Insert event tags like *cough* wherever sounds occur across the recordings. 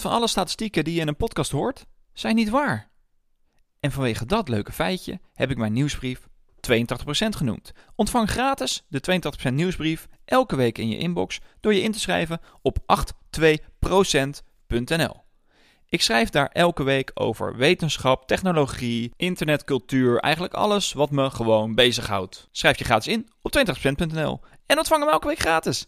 van alle statistieken die je in een podcast hoort, zijn niet waar. En vanwege dat leuke feitje heb ik mijn nieuwsbrief 82% genoemd. Ontvang gratis de 82% nieuwsbrief elke week in je inbox door je in te schrijven op 82%.nl. Ik schrijf daar elke week over wetenschap, technologie, internetcultuur, eigenlijk alles wat me gewoon bezighoudt. Schrijf je gratis in op 82%.nl en ontvang hem elke week gratis.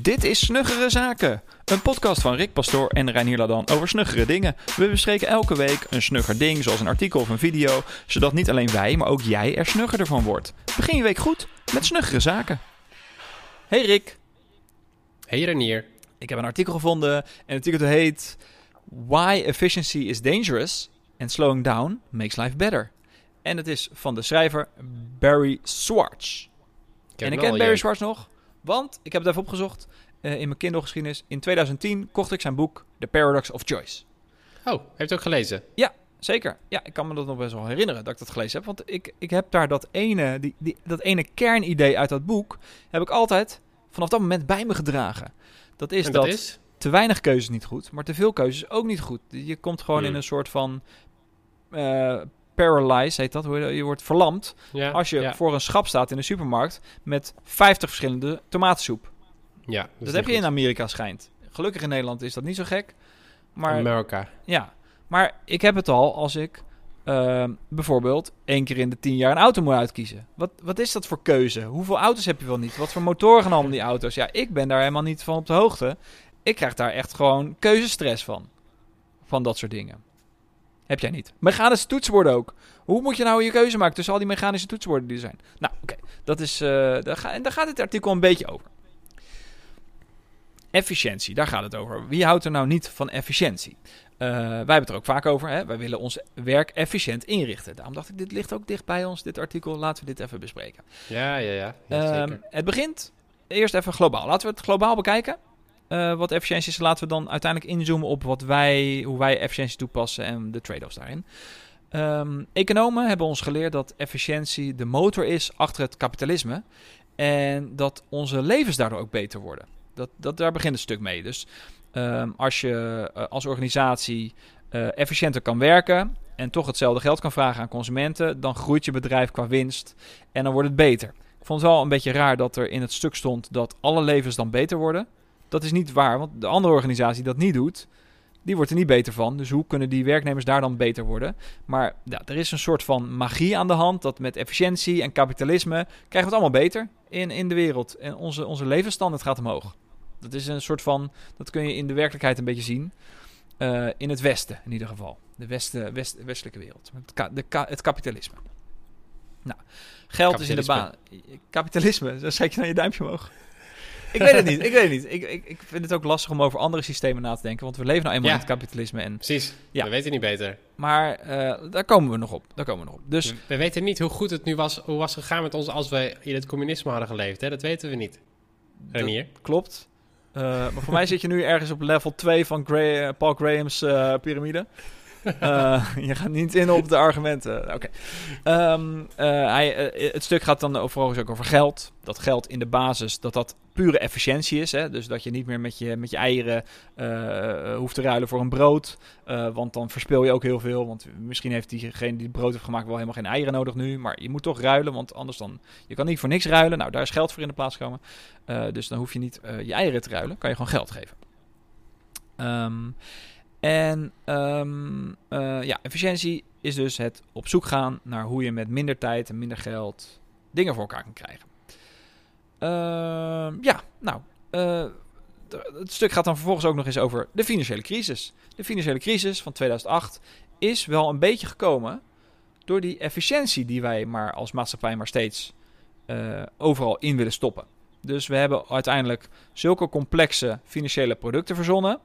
Dit is Snuggere Zaken, een podcast van Rick Pastoor en Reinier Ladan over snuggere dingen. We bespreken elke week een snugger ding, zoals een artikel of een video, zodat niet alleen wij, maar ook jij er snuggerder van wordt. Begin je week goed met Snuggere Zaken. Hey Rick. Hey Renier. Ik heb een artikel gevonden en het artikel heet Why Efficiency is Dangerous and Slowing Down Makes Life Better. En het is van de schrijver Barry Schwartz. En ik ken Barry Schwartz nog, want ik heb het even opgezocht uh, in mijn Kindle-geschiedenis. In 2010 kocht ik zijn boek The Paradox of Choice. Oh, je het ook gelezen? Ja, zeker. Ja, ik kan me dat nog best wel herinneren dat ik dat gelezen heb. Want ik, ik heb daar dat ene, die, die, dat ene kernidee uit dat boek... heb ik altijd vanaf dat moment bij me gedragen. Dat is dat, te weinig keuzes niet goed, maar te veel keuzes ook niet goed. Je komt gewoon in hmm. een soort van uh, paralyze, heet dat. Je wordt verlamd als je voor een schap staat in de supermarkt met 50 verschillende tomatensoep. Ja, dat, dat heb je in Amerika schijnt. Gelukkig in Nederland is dat niet zo gek. Maar, Amerika. Ja, maar ik heb het al als ik uh, bijvoorbeeld één keer in de tien jaar een auto moet uitkiezen. Wat, wat is dat voor keuze? Hoeveel auto's heb je wel niet? Wat voor motoren gaan allemaal die auto's? Ja, ik ben daar helemaal niet van op de hoogte. Ik krijg daar echt gewoon keuzestress van. Van dat soort dingen. Heb jij niet. Mechanische toetsenborden ook. Hoe moet je nou je keuze maken tussen al die mechanische toetsenborden die er zijn? Nou, oké. Dat is. Uh, daar, ga, daar gaat het artikel een beetje over. Efficiëntie, daar gaat het over. Wie houdt er nou niet van efficiëntie? Uh, wij hebben het er ook vaak over. Hè? Wij willen ons werk efficiënt inrichten. Daarom dacht ik, dit ligt ook dicht bij ons, dit artikel. Laten we dit even bespreken. Ja, ja, ja. ja um, het begint eerst even globaal. Laten we het globaal bekijken. Uh, wat efficiëntie is, laten we dan uiteindelijk inzoomen op wat wij, hoe wij efficiëntie toepassen en de trade-offs daarin. Um, economen hebben ons geleerd dat efficiëntie de motor is achter het kapitalisme. En dat onze levens daardoor ook beter worden. Dat, dat, daar begint een stuk mee. Dus um, als je uh, als organisatie uh, efficiënter kan werken en toch hetzelfde geld kan vragen aan consumenten, dan groeit je bedrijf qua winst en dan wordt het beter. Ik vond het wel een beetje raar dat er in het stuk stond dat alle levens dan beter worden. Dat is niet waar, want de andere organisatie die dat niet doet, die wordt er niet beter van. Dus hoe kunnen die werknemers daar dan beter worden? Maar ja, er is een soort van magie aan de hand dat met efficiëntie en kapitalisme krijgen we het allemaal beter in, in de wereld. En onze, onze levensstandaard gaat omhoog. Dat is een soort van, dat kun je in de werkelijkheid een beetje zien. Uh, in het Westen in ieder geval. De westen, west, westelijke wereld. Het, ka, de ka, het kapitalisme. Nou, geld is in de baan. Kapitalisme, *laughs* dan schrik je naar je duimpje omhoog. Ik weet het niet, ik weet het niet. Ik, ik, ik vind het ook lastig om over andere systemen na te denken, want we leven nou eenmaal in het kapitalisme. En, Precies, ja. we weten niet beter. Maar uh, daar komen we nog op, daar komen we nog op. Dus, we, we, weten niet hoe goed het nu was, hoe was gegaan met ons als we in het communisme hadden geleefd. Hè? Dat weten we niet. Renier. Klopt. Uh, maar voor mij zit je nu ergens op level 2 van uh, Paul Graham's uh, piramide. *laughs* je gaat niet in op de argumenten. Oké. Okay. Um, hij, het stuk gaat dan overigens ook over geld. Dat geld in de basis, dat dat pure efficiëntie is. Hè? Dus dat je niet meer met je, met je eieren uh, hoeft te ruilen voor een brood. Uh, want dan verspil je ook heel veel. Want misschien heeft diegene die het brood heeft gemaakt wel helemaal geen eieren nodig nu. Maar je moet toch ruilen, want anders dan... Je kan niet voor niks ruilen. Nou, daar is geld voor in de plaats gekomen. dus dan hoef je niet je eieren te ruilen. Kan je gewoon geld geven. Um, en um, ja, efficiëntie is dus het op zoek gaan naar hoe je met minder tijd en minder geld dingen voor elkaar kan krijgen. Uh, ja, nou, uh, het stuk gaat dan vervolgens ook nog eens over de financiële crisis. De financiële crisis van 2008 is wel een beetje gekomen door die efficiëntie die wij maar als maatschappij maar steeds uh, overal in willen stoppen. Dus we hebben uiteindelijk zulke complexe financiële producten verzonnen,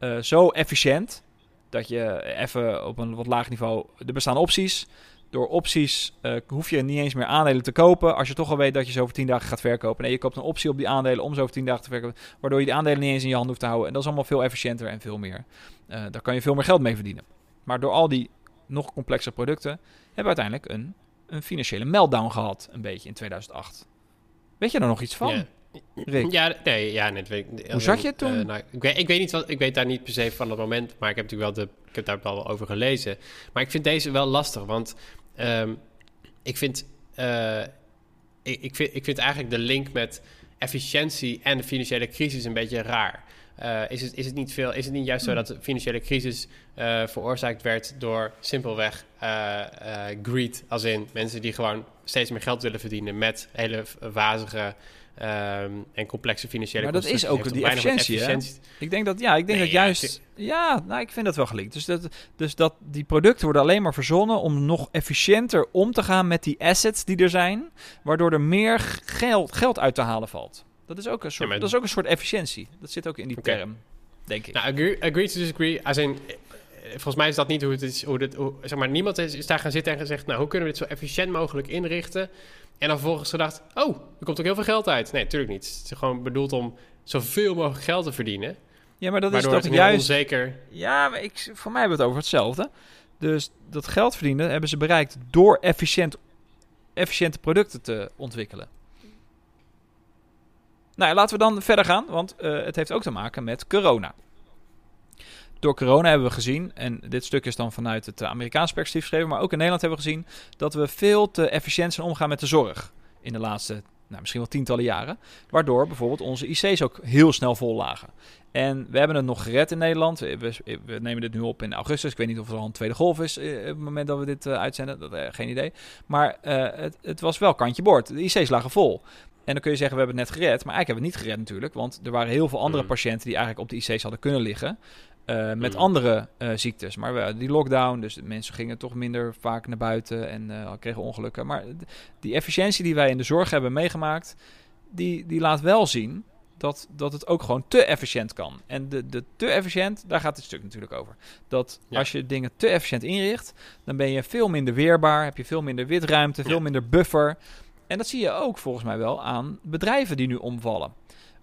uh, zo efficiënt, dat je even op een wat laag niveau de bestaande opties door opties uh, hoef je niet eens meer aandelen te kopen. Als je toch al weet dat je zo over 10 dagen gaat verkopen. Nee, je koopt een optie op die aandelen om zo over 10 dagen te verkopen. Waardoor je die aandelen niet eens in je hand hoeft te houden. En dat is allemaal veel efficiënter en veel meer. Uh, daar kan je veel meer geld mee verdienen. Maar door al die nog complexere producten hebben we uiteindelijk een, een financiële meltdown gehad. Een beetje in 2008. Weet je er nog iets van? Rick? Ja, nee, ja, nee, dat weet ik. Hoe zat je het toen? Eh, nou, ik, weet, ik, weet niet wat, ik weet daar niet per se van het moment, maar ik heb natuurlijk wel de, ik heb daar wel over gelezen. Maar ik vind deze wel lastig, want ehm, ik vind, eh, ik, ik, vind, ik vind eigenlijk de link met efficiëntie en de financiële crisis een beetje raar. Uh, is, het, is, het niet veel, is het niet juist zo dat de financiële crisis uh, veroorzaakt werd door simpelweg uh, greed, als in mensen die gewoon steeds meer geld willen verdienen met hele wazige um, en complexe financiële Maar dat is ook die efficiëntie, efficiëntie. Ik denk dat, ja, ik denk Nee, dat ja, juist, ja, nou, ik vind dat wel gelinkt. Dus dat, dus dat die producten worden alleen maar verzonnen om nog efficiënter om te gaan met die assets die er zijn, waardoor er meer geld, geld uit te halen valt. Dat is ook een soort, maar- dat is ook een soort efficiëntie. Dat zit ook in die term, denk ik. Nou, agree, agree to disagree. Als in, volgens mij is dat niet hoe het is. Hoe dit, hoe, zeg maar, niemand is, is daar gaan zitten en gezegd: Nou, hoe kunnen we dit zo efficiënt mogelijk inrichten? En dan vervolgens gedacht: Oh, er komt ook heel veel geld uit. Nee, natuurlijk niet. Het is gewoon bedoeld om zoveel mogelijk geld te verdienen. ja, maar dat is toch juist onzeker. Ja, maar ik, voor mij hebben we het over hetzelfde. Dus dat geld verdienen hebben ze bereikt door efficiënt, efficiënte producten te ontwikkelen. Nou, laten we dan verder gaan, want eh, het heeft ook te maken met corona. Door corona hebben we gezien, en dit stuk is dan vanuit het Amerikaanse perspectief geschreven, maar ook in Nederland hebben we gezien dat we veel te efficiënt zijn omgaan met de zorg in de laatste, nou, misschien wel tientallen jaren. Waardoor bijvoorbeeld onze IC's ook heel snel vol lagen. En we hebben het nog gered in Nederland. We, we- we nemen dit nu op in augustus. Ik weet niet of er al een tweede golf is eh, op het moment dat we dit eh, uitzenden. Dat, eh, geen idee. Maar eh, het, het was wel kantje boord. De IC's lagen vol. En dan kun je zeggen, we hebben het net gered. Maar eigenlijk hebben we het niet gered natuurlijk. Want er waren heel veel andere Mm. patiënten die eigenlijk op de IC's hadden kunnen liggen. Eh, met Mm. andere eh, ziektes. Maar we, die lockdown, dus mensen gingen toch minder vaak naar buiten en eh, kregen ongelukken. Maar die efficiëntie die wij in de zorg hebben meegemaakt, die, die laat wel zien dat, dat het ook gewoon te efficiënt kan. En de, de te efficiënt, daar gaat dit stuk natuurlijk over. Dat Ja. als je dingen te efficiënt inricht, dan ben je veel minder weerbaar, heb je veel minder witruimte, veel Ja. minder buffer. En dat zie je ook volgens mij wel aan bedrijven die nu omvallen.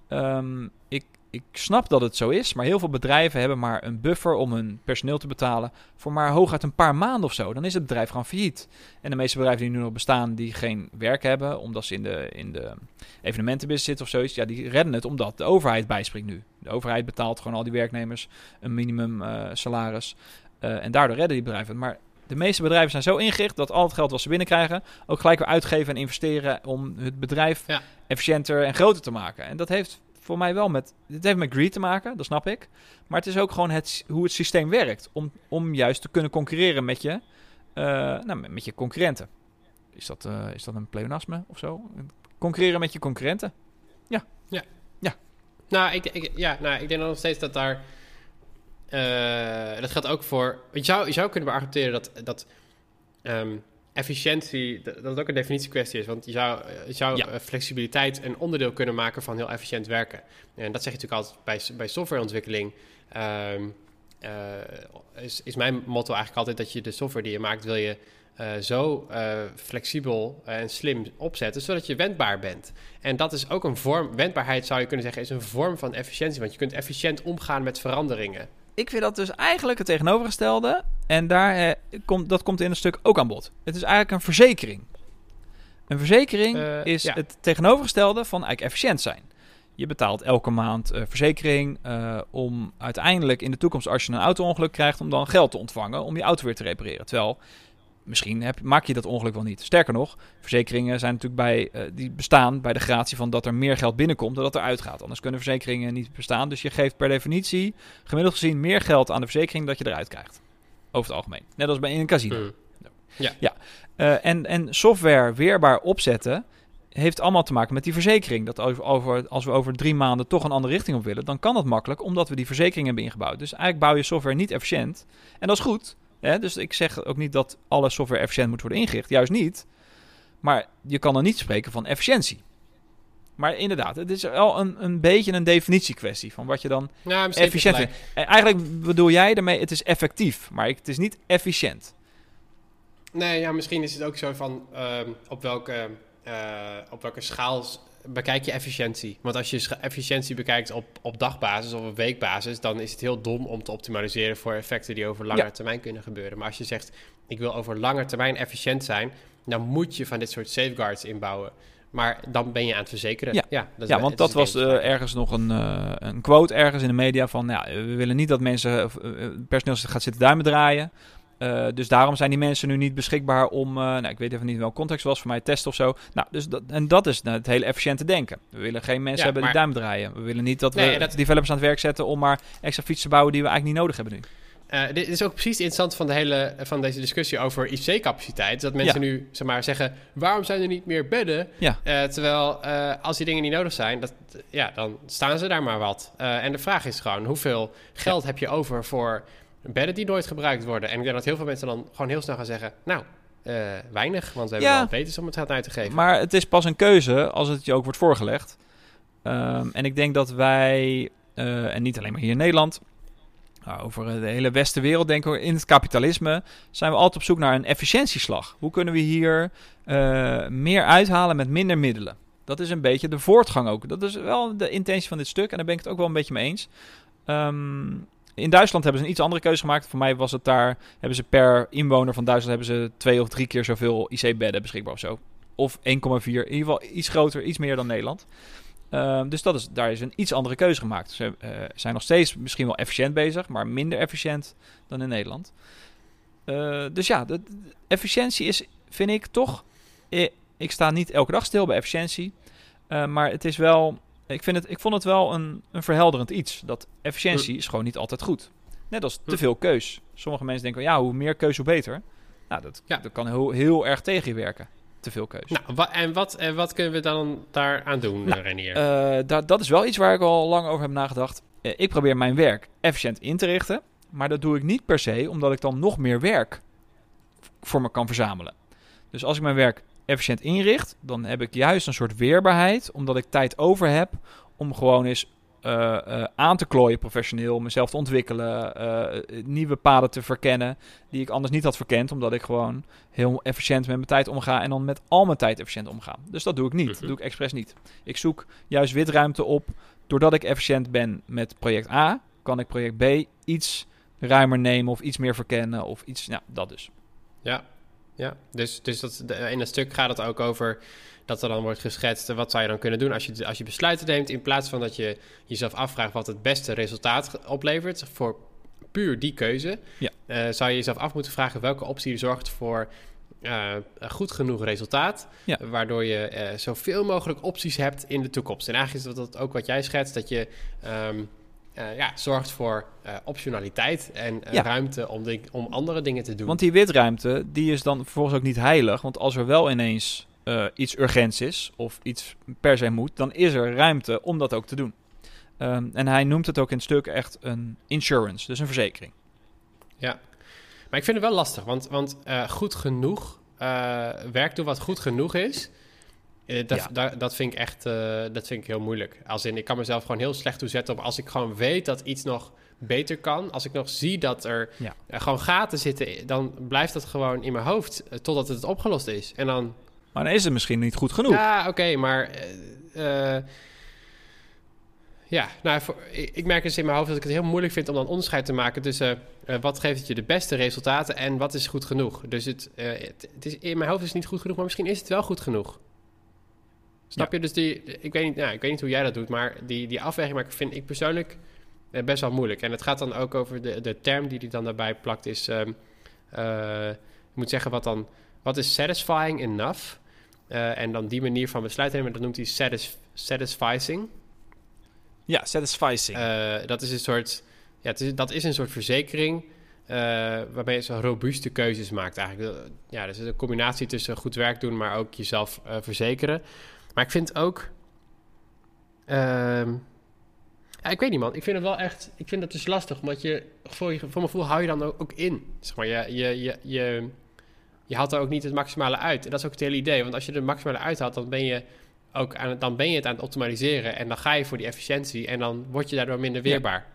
Ehm, ik, ik snap dat het zo is, maar heel veel bedrijven hebben maar een buffer om hun personeel te betalen voor maar hooguit een paar maanden of zo. Dan is het bedrijf gewoon failliet. En de meeste bedrijven die nu nog bestaan, die geen werk hebben, omdat ze in de, in de evenementenbusiness zitten of zoiets, ja, die redden het omdat de overheid bijspringt nu. De overheid betaalt gewoon al die werknemers een minimum eh, salaris. Eh, en daardoor redden die bedrijven het. Maar de meeste bedrijven zijn zo ingericht dat al het geld wat ze binnenkrijgen ook gelijk weer uitgeven en investeren om het bedrijf Ja. efficiënter en groter te maken. En dat heeft voor mij wel met, dit heeft met greed te maken, dat snap ik. Maar het is ook gewoon het, hoe het systeem werkt om, om juist te kunnen concurreren met je, eh, nou, met, met je concurrenten. Is dat, eh, is dat een pleonasme of zo? Concurreren met je concurrenten? Nou, ik, ik, ja, nou, ik denk nog steeds dat daar. eh, dat geldt ook voor. Je zou, je zou kunnen beargumenteren dat, dat ehm, efficiëntie. Dat, het ook een definitiekwestie is. Want je zou, je zou Ja. eh, flexibiliteit een onderdeel kunnen maken van heel efficiënt werken. En dat zeg je natuurlijk altijd bij, bij softwareontwikkeling. Ehm, eh, is, is mijn motto eigenlijk altijd dat je de software die je maakt, wil je eh, zo eh, flexibel en slim opzetten, zodat je wendbaar bent. En dat is ook een vorm, wendbaarheid zou je kunnen zeggen, is een vorm van efficiëntie. Want je kunt efficiënt omgaan met veranderingen. Ik vind dat dus eigenlijk het tegenovergestelde. En daar, eh, komt, dat komt in een stuk ook aan bod. Het is eigenlijk een verzekering. Een verzekering Eh, is ja. het tegenovergestelde van eigenlijk efficiënt zijn. Je betaalt elke maand eh, verzekering om uiteindelijk in de toekomst, als je een auto-ongeluk krijgt, om dan geld te ontvangen om je auto weer te repareren. Terwijl misschien heb, maak je dat ongeluk wel niet. Sterker nog, verzekeringen zijn natuurlijk bij, eh, die bestaan bij de gratie van dat er meer geld binnenkomt dan dat er uitgaat. Anders kunnen verzekeringen niet bestaan. Dus je geeft per definitie gemiddeld gezien meer geld aan de verzekering dat je eruit krijgt. Over het algemeen. Net als bij in een casino. Hmm. Eh, en, en software weerbaar opzetten heeft allemaal te maken met die verzekering. Dat over, over, als we over drie maanden toch een andere richting op willen, dan kan dat makkelijk, omdat we die verzekering hebben ingebouwd. Dus eigenlijk bouw je software niet efficiënt. En dat is goed. Hè? Dus ik zeg ook niet dat alle software efficiënt moet worden ingericht. Juist niet. Maar je kan dan niet spreken van efficiëntie. Maar inderdaad, het is wel een, een beetje een definitiekwestie van wat je dan efficiënt vindt. Eigenlijk bedoel jij daarmee, het is effectief, maar het is niet efficiënt. Nee, ja, misschien is het ook zo van ehm, op, welke, eh, op welke schaal bekijk je efficiëntie. Want als je efficiëntie bekijkt op, op dagbasis of op weekbasis, dan is het heel dom om te optimaliseren voor effecten die over lange Ja. termijn kunnen gebeuren. Maar als je zegt, ik wil over lange termijn efficiënt zijn, dan moet je van dit soort safeguards inbouwen. maar dan ben je aan het verzekeren. Ja. ja, dat is- Ja, het want dat was eh, ergens nog een, eh, een quote ergens in de media van... Ja, we willen niet dat mensen, eh, personeel gaat zitten duimen draaien. Eh, dus daarom zijn die mensen nu niet beschikbaar om... eh, nou, ik weet even niet in welke context was, voor mij testen of zo. Nou, dus dat, en dat is nou, het hele efficiënte denken. We willen geen mensen Ja, hebben die duimen draaien. We willen niet dat we Nee, dat- developers aan het werk zetten om maar extra fietsen te bouwen die we eigenlijk niet nodig hebben nu. Eh, dit is ook precies het interessante van, de hele, van deze discussie over IC-capaciteit. Dat mensen nu zeg maar, zeggen, waarom zijn er niet meer bedden? Ja. Terwijl als die dingen niet nodig zijn, dat, ja, dan staan ze daar maar wat. En de vraag is gewoon, hoeveel geld heb je over voor bedden die nooit gebruikt worden? En ik denk dat heel veel mensen dan gewoon heel snel gaan zeggen, nou, eh, weinig, want we hebben Ja. wel beters om het geld uit te geven. Maar het is pas een keuze als het je ook wordt voorgelegd. Ehm, en ik denk dat wij, eh, en niet alleen maar hier in Nederland, nou, over de hele westenwereld denken we, in het kapitalisme zijn we altijd op zoek naar een efficiëntieslag. Hoe kunnen we hier eh, meer uithalen met minder middelen? Dat is een beetje de voortgang ook. Dat is wel de intentie van dit stuk en daar ben ik het ook wel een beetje mee eens. Ehm, in Duitsland hebben ze een iets andere keuze gemaakt. Voor mij was het daar, hebben ze per inwoner van Duitsland hebben ze twee of drie keer zoveel IC-bedden beschikbaar of zo. Of 1,4, in ieder geval iets groter, iets meer dan Nederland. Ehm, dus dat is, daar is een iets andere keuze gemaakt. Ze eh, zijn nog steeds misschien wel efficiënt bezig, maar minder efficiënt dan in Nederland. Eh, dus ja, de, efficiëntie is, vind ik toch. eh, ik sta niet elke dag stil bij efficiëntie. maar het is wel. Ik, vind het, ik vond het wel een, een verhelderend iets. Dat efficiëntie is gewoon niet altijd goed. Net als te veel keus. Sommige mensen denken, ja, hoe meer keus, hoe beter. Nou, dat, Ja. dat kan heel, heel erg tegen je werken. Te veel keus. Nou, wa- en, wat, en wat kunnen we dan daaraan doen, Nou, Renier? Eh, da- dat is wel iets waar ik al lang over heb nagedacht. Eh, ik probeer mijn werk efficiënt in te richten. Maar dat doe ik niet per se omdat ik dan nog meer werk voor me kan verzamelen. Dus als ik mijn werk efficiënt inricht, dan heb ik juist een soort weerbaarheid. Omdat ik tijd over heb om gewoon eens eh, eh, aan te klooien professioneel. Mezelf te ontwikkelen. eh, nieuwe paden te verkennen die ik anders niet had verkend. Omdat ik gewoon heel efficiënt met mijn tijd omga. En dan met al mijn tijd efficiënt omga. Dus dat doe ik niet. Dat Mhm. doe ik expres niet. Ik zoek juist witruimte op. Doordat ik efficiënt ben met project A, kan ik project B iets ruimer nemen of iets meer verkennen of iets. Nou, dat dus. Ja, ja. dus, dus dat, de- in het stuk gaat het ook over dat er dan wordt geschetst... eh, wat zou je dan kunnen doen als je, als je besluiten neemt... in plaats van dat je jezelf afvraagt wat het beste resultaat oplevert... voor puur die keuze, Ja. eh, zou je jezelf af moeten vragen... welke optie zorgt voor eh, een goed genoeg resultaat... Ja. waardoor je eh, zoveel mogelijk opties hebt in de toekomst. En eigenlijk is dat ook wat jij schetst, dat je... ehm, eh, ja, zorgt voor eh, optionaliteit en eh, Ja. ruimte om, om andere dingen te doen. Want die witruimte, die is dan vervolgens ook niet heilig. Want als er wel ineens iets urgents is of iets per se moet, dan is er ruimte om dat ook te doen. Ehm, en hij noemt het ook in het stuk echt een insurance, dus een verzekering. Ja, maar ik vind het wel lastig, want, want goed genoeg, werk doen wat goed genoeg is, dat, Ja. da- dat vind ik echt eh, dat vind ik heel moeilijk. Als in, ik kan mezelf gewoon heel slecht toezetten op als ik gewoon weet dat iets nog beter kan. Als ik nog zie dat er Ja. eh, gewoon gaten zitten, dan blijft dat gewoon in mijn hoofd eh, totdat het opgelost is. En dan, Maar dan is het misschien niet goed genoeg. ja, oké, maar... eh, eh, ja, nou, voor, ik, merk dus in mijn hoofd dat ik het heel moeilijk vind om dan onderscheid te maken tussen eh, wat geeft het je de beste resultaten en wat is goed genoeg. Dus het, eh, het, het is, in mijn hoofd is het niet goed genoeg, maar misschien is het wel goed genoeg. Snap je? Dus die, ik weet, niet, nou, ik weet niet hoe jij dat doet, maar die, die afweging maken vind ik persoonlijk eh, best wel moeilijk. En het gaat dan ook over de, de term die hij dan daarbij plakt, is, ik moet zeggen, wat dan, wat is satisfying enough? Eh, en dan die manier van besluit nemen, dat noemt hij satis, satisficing. Ja, satisficing. Dat is een soort, ja, het is, dat is een soort verzekering waarbij je zo robuuste keuzes maakt eigenlijk. Ja, dus een combinatie tussen goed werk doen, maar ook jezelf verzekeren. Maar ik vind ook, ehm, ja, ik weet niet man, ik vind het wel echt, ik vind het dus lastig, omdat je voor, je, voor mijn gevoel hou je dan ook, in. Zeg maar, je, je, je, je, je haalt er ook niet het maximale uit. En dat is ook het hele idee, want als je er het maximale uithaalt, dan ben je ook aan het, dan ben je het aan het optimaliseren en dan ga je voor die efficiëntie en dan word je daardoor minder Ja. weerbaar.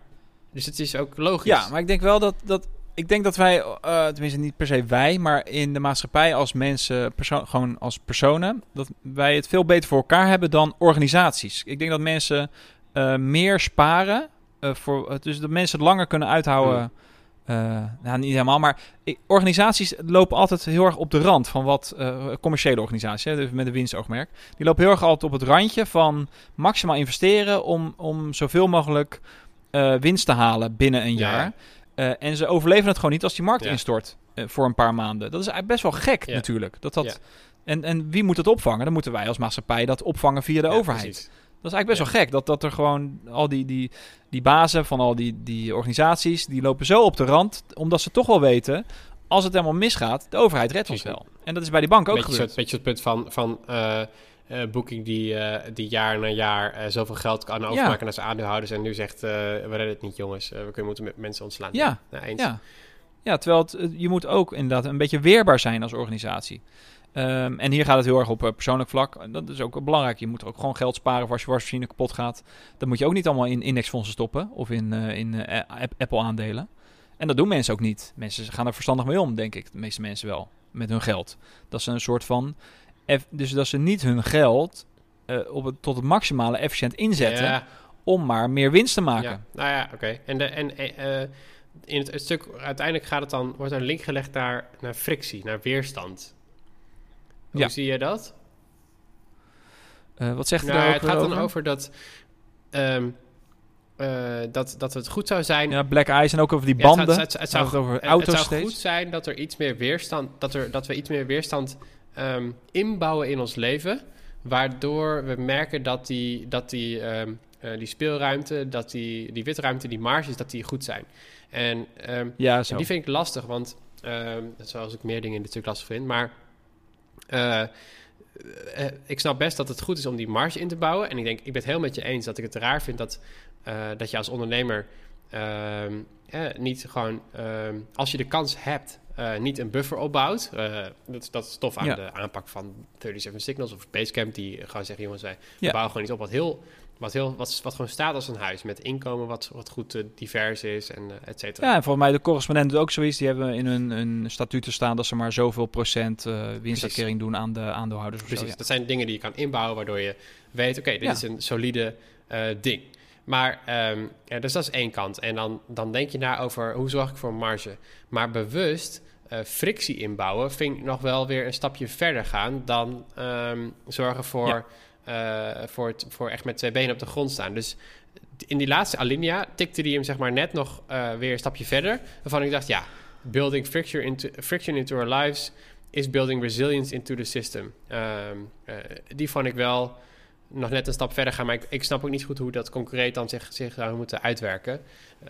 Dus het is ook logisch. Ja, maar ik denk wel dat, dat ik denk dat wij, eh, tenminste niet per se wij, maar in de maatschappij als mensen, gewoon als personen, dat wij het veel beter voor elkaar hebben dan organisaties. Ik denk dat mensen eh, meer sparen, eh, voor, dus dat mensen het langer kunnen uithouden Uh, nou, niet helemaal, maar organisaties lopen altijd heel erg op de rand van wat commerciële organisaties, hè, dus met een winstoogmerk, die lopen heel erg altijd op het randje van maximaal investeren om, om zoveel mogelijk winst te halen binnen een Ja. jaar. Uh, en ze overleven het gewoon niet als die markt Ja. instort uh, voor een paar maanden. Dat is eigenlijk best wel gek Ja. natuurlijk. Dat dat, Ja. en, en wie moet dat opvangen? Dan moeten wij als maatschappij dat opvangen via de overheid. precies. Dat is eigenlijk best wel gek. Dat, dat er gewoon al die, die, die bazen van al die, die organisaties... die lopen zo op de rand... omdat ze toch wel weten... als het helemaal misgaat... de overheid redt ons wel. En dat is bij die bank ook beetje, gebeurd. soort, beetje het punt van, van eh, eh, Booking die, eh, die jaar na jaar eh, zoveel geld kan overmaken naar zijn aandeelhouders en nu zegt, we redden het niet jongens, we kunnen moeten met mensen ontslaan. Ja, Nou, eens. Ja. ja, terwijl het, je moet ook inderdaad een beetje weerbaar zijn als organisatie. Um, en hier gaat het heel erg op uh, persoonlijk vlak. Dat is ook belangrijk. Je moet ook gewoon geld sparen voor als je wasmachine kapot gaat. Dat moet je ook niet allemaal in indexfondsen stoppen of in, uh, in uh, Apple aandelen. En dat doen mensen ook niet. Mensen gaan er verstandig mee om, denk ik. De meeste mensen wel. Met hun geld. Dat ze een soort van. Dus dat ze niet hun geld uh, op het, tot het maximale efficiënt inzetten. Ja. Om maar meer winst te maken. Ja. Nou ja, oké. Okay. En, de, en uh, in het, het, stuk uiteindelijk gaat het dan, wordt er een link gelegd naar, naar frictie, naar weerstand. Hoe ja. zie je dat? Uh, wat zegt nou, Het gaat over? dan over dat, um, uh, dat, dat het goed zou zijn... Ja, black eyes en ook over die banden. Ja, het, het, het, het, zou, het over auto's het zou goed zijn dat er iets meer weerstand... dat, er, dat we iets meer weerstand um, inbouwen in ons leven... waardoor we merken dat die, dat die, um, uh, die speelruimte... dat die, die witruimte, die marges, dat die goed zijn. En, um, ja, zo. en die vind ik lastig, want... zoals ik meer dingen in stuk lastig vind, maar... Uh, uh, ik snap best dat het goed is om die marge in te bouwen. En ik denk, ik ben het heel met je eens dat ik het raar vind dat, dat je als ondernemer eh, niet gewoon, als je de kans hebt, uh, niet een buffer opbouwt. Uh, dat, dat is tof aan ja. de aanpak van 37 Signals of Basecamp, die gewoon zeggen, jongens, wij Ja. bouwen gewoon iets op wat heel. Wat, heel, wat, wat gewoon staat als een huis, met inkomen wat, wat goed uh, divers is en et cetera. Ja, en volgens mij de correspondent ook zoiets. Die hebben in hun, hun statuten staan dat ze maar zoveel procent winstuitkering doen aan de aandeelhouders. Precies, zo, ja. dat zijn dingen die je kan inbouwen waardoor je weet, oké, okay, dit is een solide ding. Maar, um, ja, dus dat is één kant. En dan, dan denk je na over hoe zorg ik voor een marge. Maar bewust uh, frictie inbouwen vind ik nog wel weer een stapje verder gaan dan um, zorgen voor, Ja. uh, voor, het, voor echt met twee benen op de grond staan. Dus in die laatste alinea tikte die hem zeg maar net nog uh, weer een stapje verder. Waarvan ik dacht, ja, building friction into, friction into our lives is building resilience into the system. Um, uh, die vond ik wel nog net een stap verder gaan. Maar ik, ik snap ook niet goed hoe dat concreet dan zich, zich zou moeten uitwerken.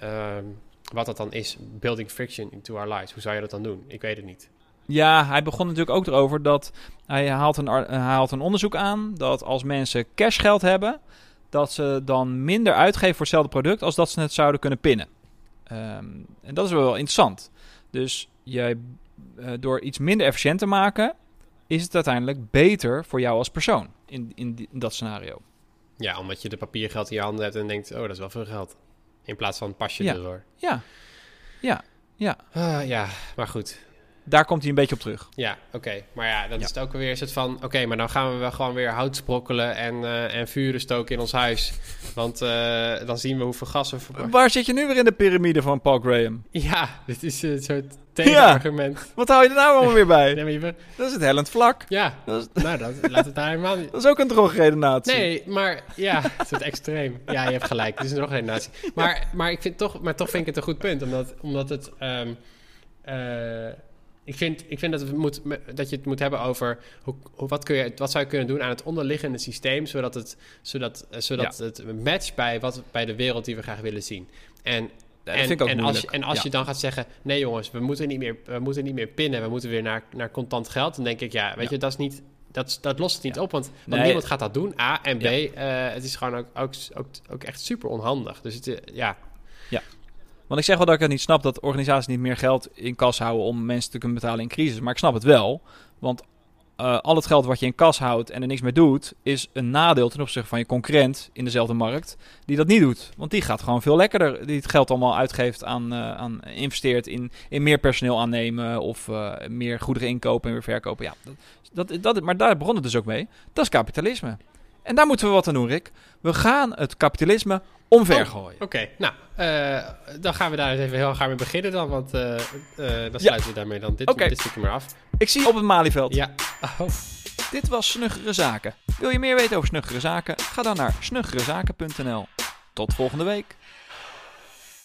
Um, wat dat dan is, building friction into our lives. Hoe zou je dat dan doen? Ik weet het niet. Ja, hij begon natuurlijk ook erover dat hij haalt een, haalt een onderzoek aan dat als mensen cashgeld hebben, dat ze dan minder uitgeven voor hetzelfde product als dat ze het zouden kunnen pinnen. Um, en dat is wel interessant. Dus jij, uh, door iets minder efficiënt te maken, is het uiteindelijk beter voor jou als persoon in, in, die, in dat scenario. Ja, omdat je de papiergeld in je handen hebt en denkt, oh, dat is wel veel geld. In plaats van pas je ja. erdoor. Ja, ja, ja. Uh, ja, maar goed. Daar komt hij een beetje op terug. Ja, oké. Okay. Maar ja, dan ja. is het ook weer soort van... Oké, okay, maar dan gaan we wel gewoon weer hout sprokkelen en, uh, en vuren stoken in ons huis. Want uh, dan zien we hoeveel gas we verbruiken. Waar zit je nu weer in de piramide van Paul Graham? Ja, *laughs* dit is een soort tegenargument. Ja. Wat hou je er nou allemaal weer bij? *laughs* Nee. Dat is het hellend vlak. Ja, dat is... nou, dat, laat het daar helemaal niet... *laughs* Dat is ook een drogredenatie. Nee, maar ja, het is extreem. Ja, je hebt gelijk, het is een drogredenatie. Maar, maar, ik vind toch, maar toch vind ik het een goed punt, omdat, omdat het... Um, uh, ik vind, ik vind dat, het moet, dat je het moet hebben over hoe, wat, kun je, wat zou je kunnen doen aan het onderliggende systeem, zodat het, zodat, zodat ja. het matcht bij, wat, bij de wereld die we graag willen zien. En, ja, en, en, als, je, en als ja. je dan gaat zeggen, nee jongens, we moeten niet meer, we moeten niet meer pinnen, we moeten weer naar, naar contant geld, dan denk ik, ja, weet je, dat is niet, dat, dat lost het niet op, want, want nee. niemand gaat dat doen, A. En B, uh, het is gewoon ook, ook, ook, ook echt super onhandig. Dus het, ja... Ja. Want ik zeg wel dat ik het niet snap dat organisaties niet meer geld in kas houden om mensen te kunnen betalen in crisis. Maar ik snap het wel. Want uh, al het geld wat je in kas houdt en er niks mee doet, is een nadeel ten opzichte van je concurrent in dezelfde markt die dat niet doet. Want die gaat gewoon veel lekkerder, die het geld allemaal uitgeeft aan, uh, aan investeert in, in meer personeel aannemen of uh, meer goederen inkopen en weer verkopen. Ja, dat, dat, dat, maar daar begon het dus ook mee. Dat is kapitalisme. En daar moeten we wat aan doen, Rick. We gaan het kapitalisme omvergooien. Oh, Oké, nou, uh, dan gaan we daar eens even heel graag mee beginnen dan, want uh, uh, dan sluiten we daarmee dan dit, okay. dit stukje maar af. Ik zie je op het Malieveld. Ja. Oh. Dit was Snuggere Zaken. Wil je meer weten over Snuggere Zaken? Ga dan naar snuggerezaken.nl. Tot volgende week.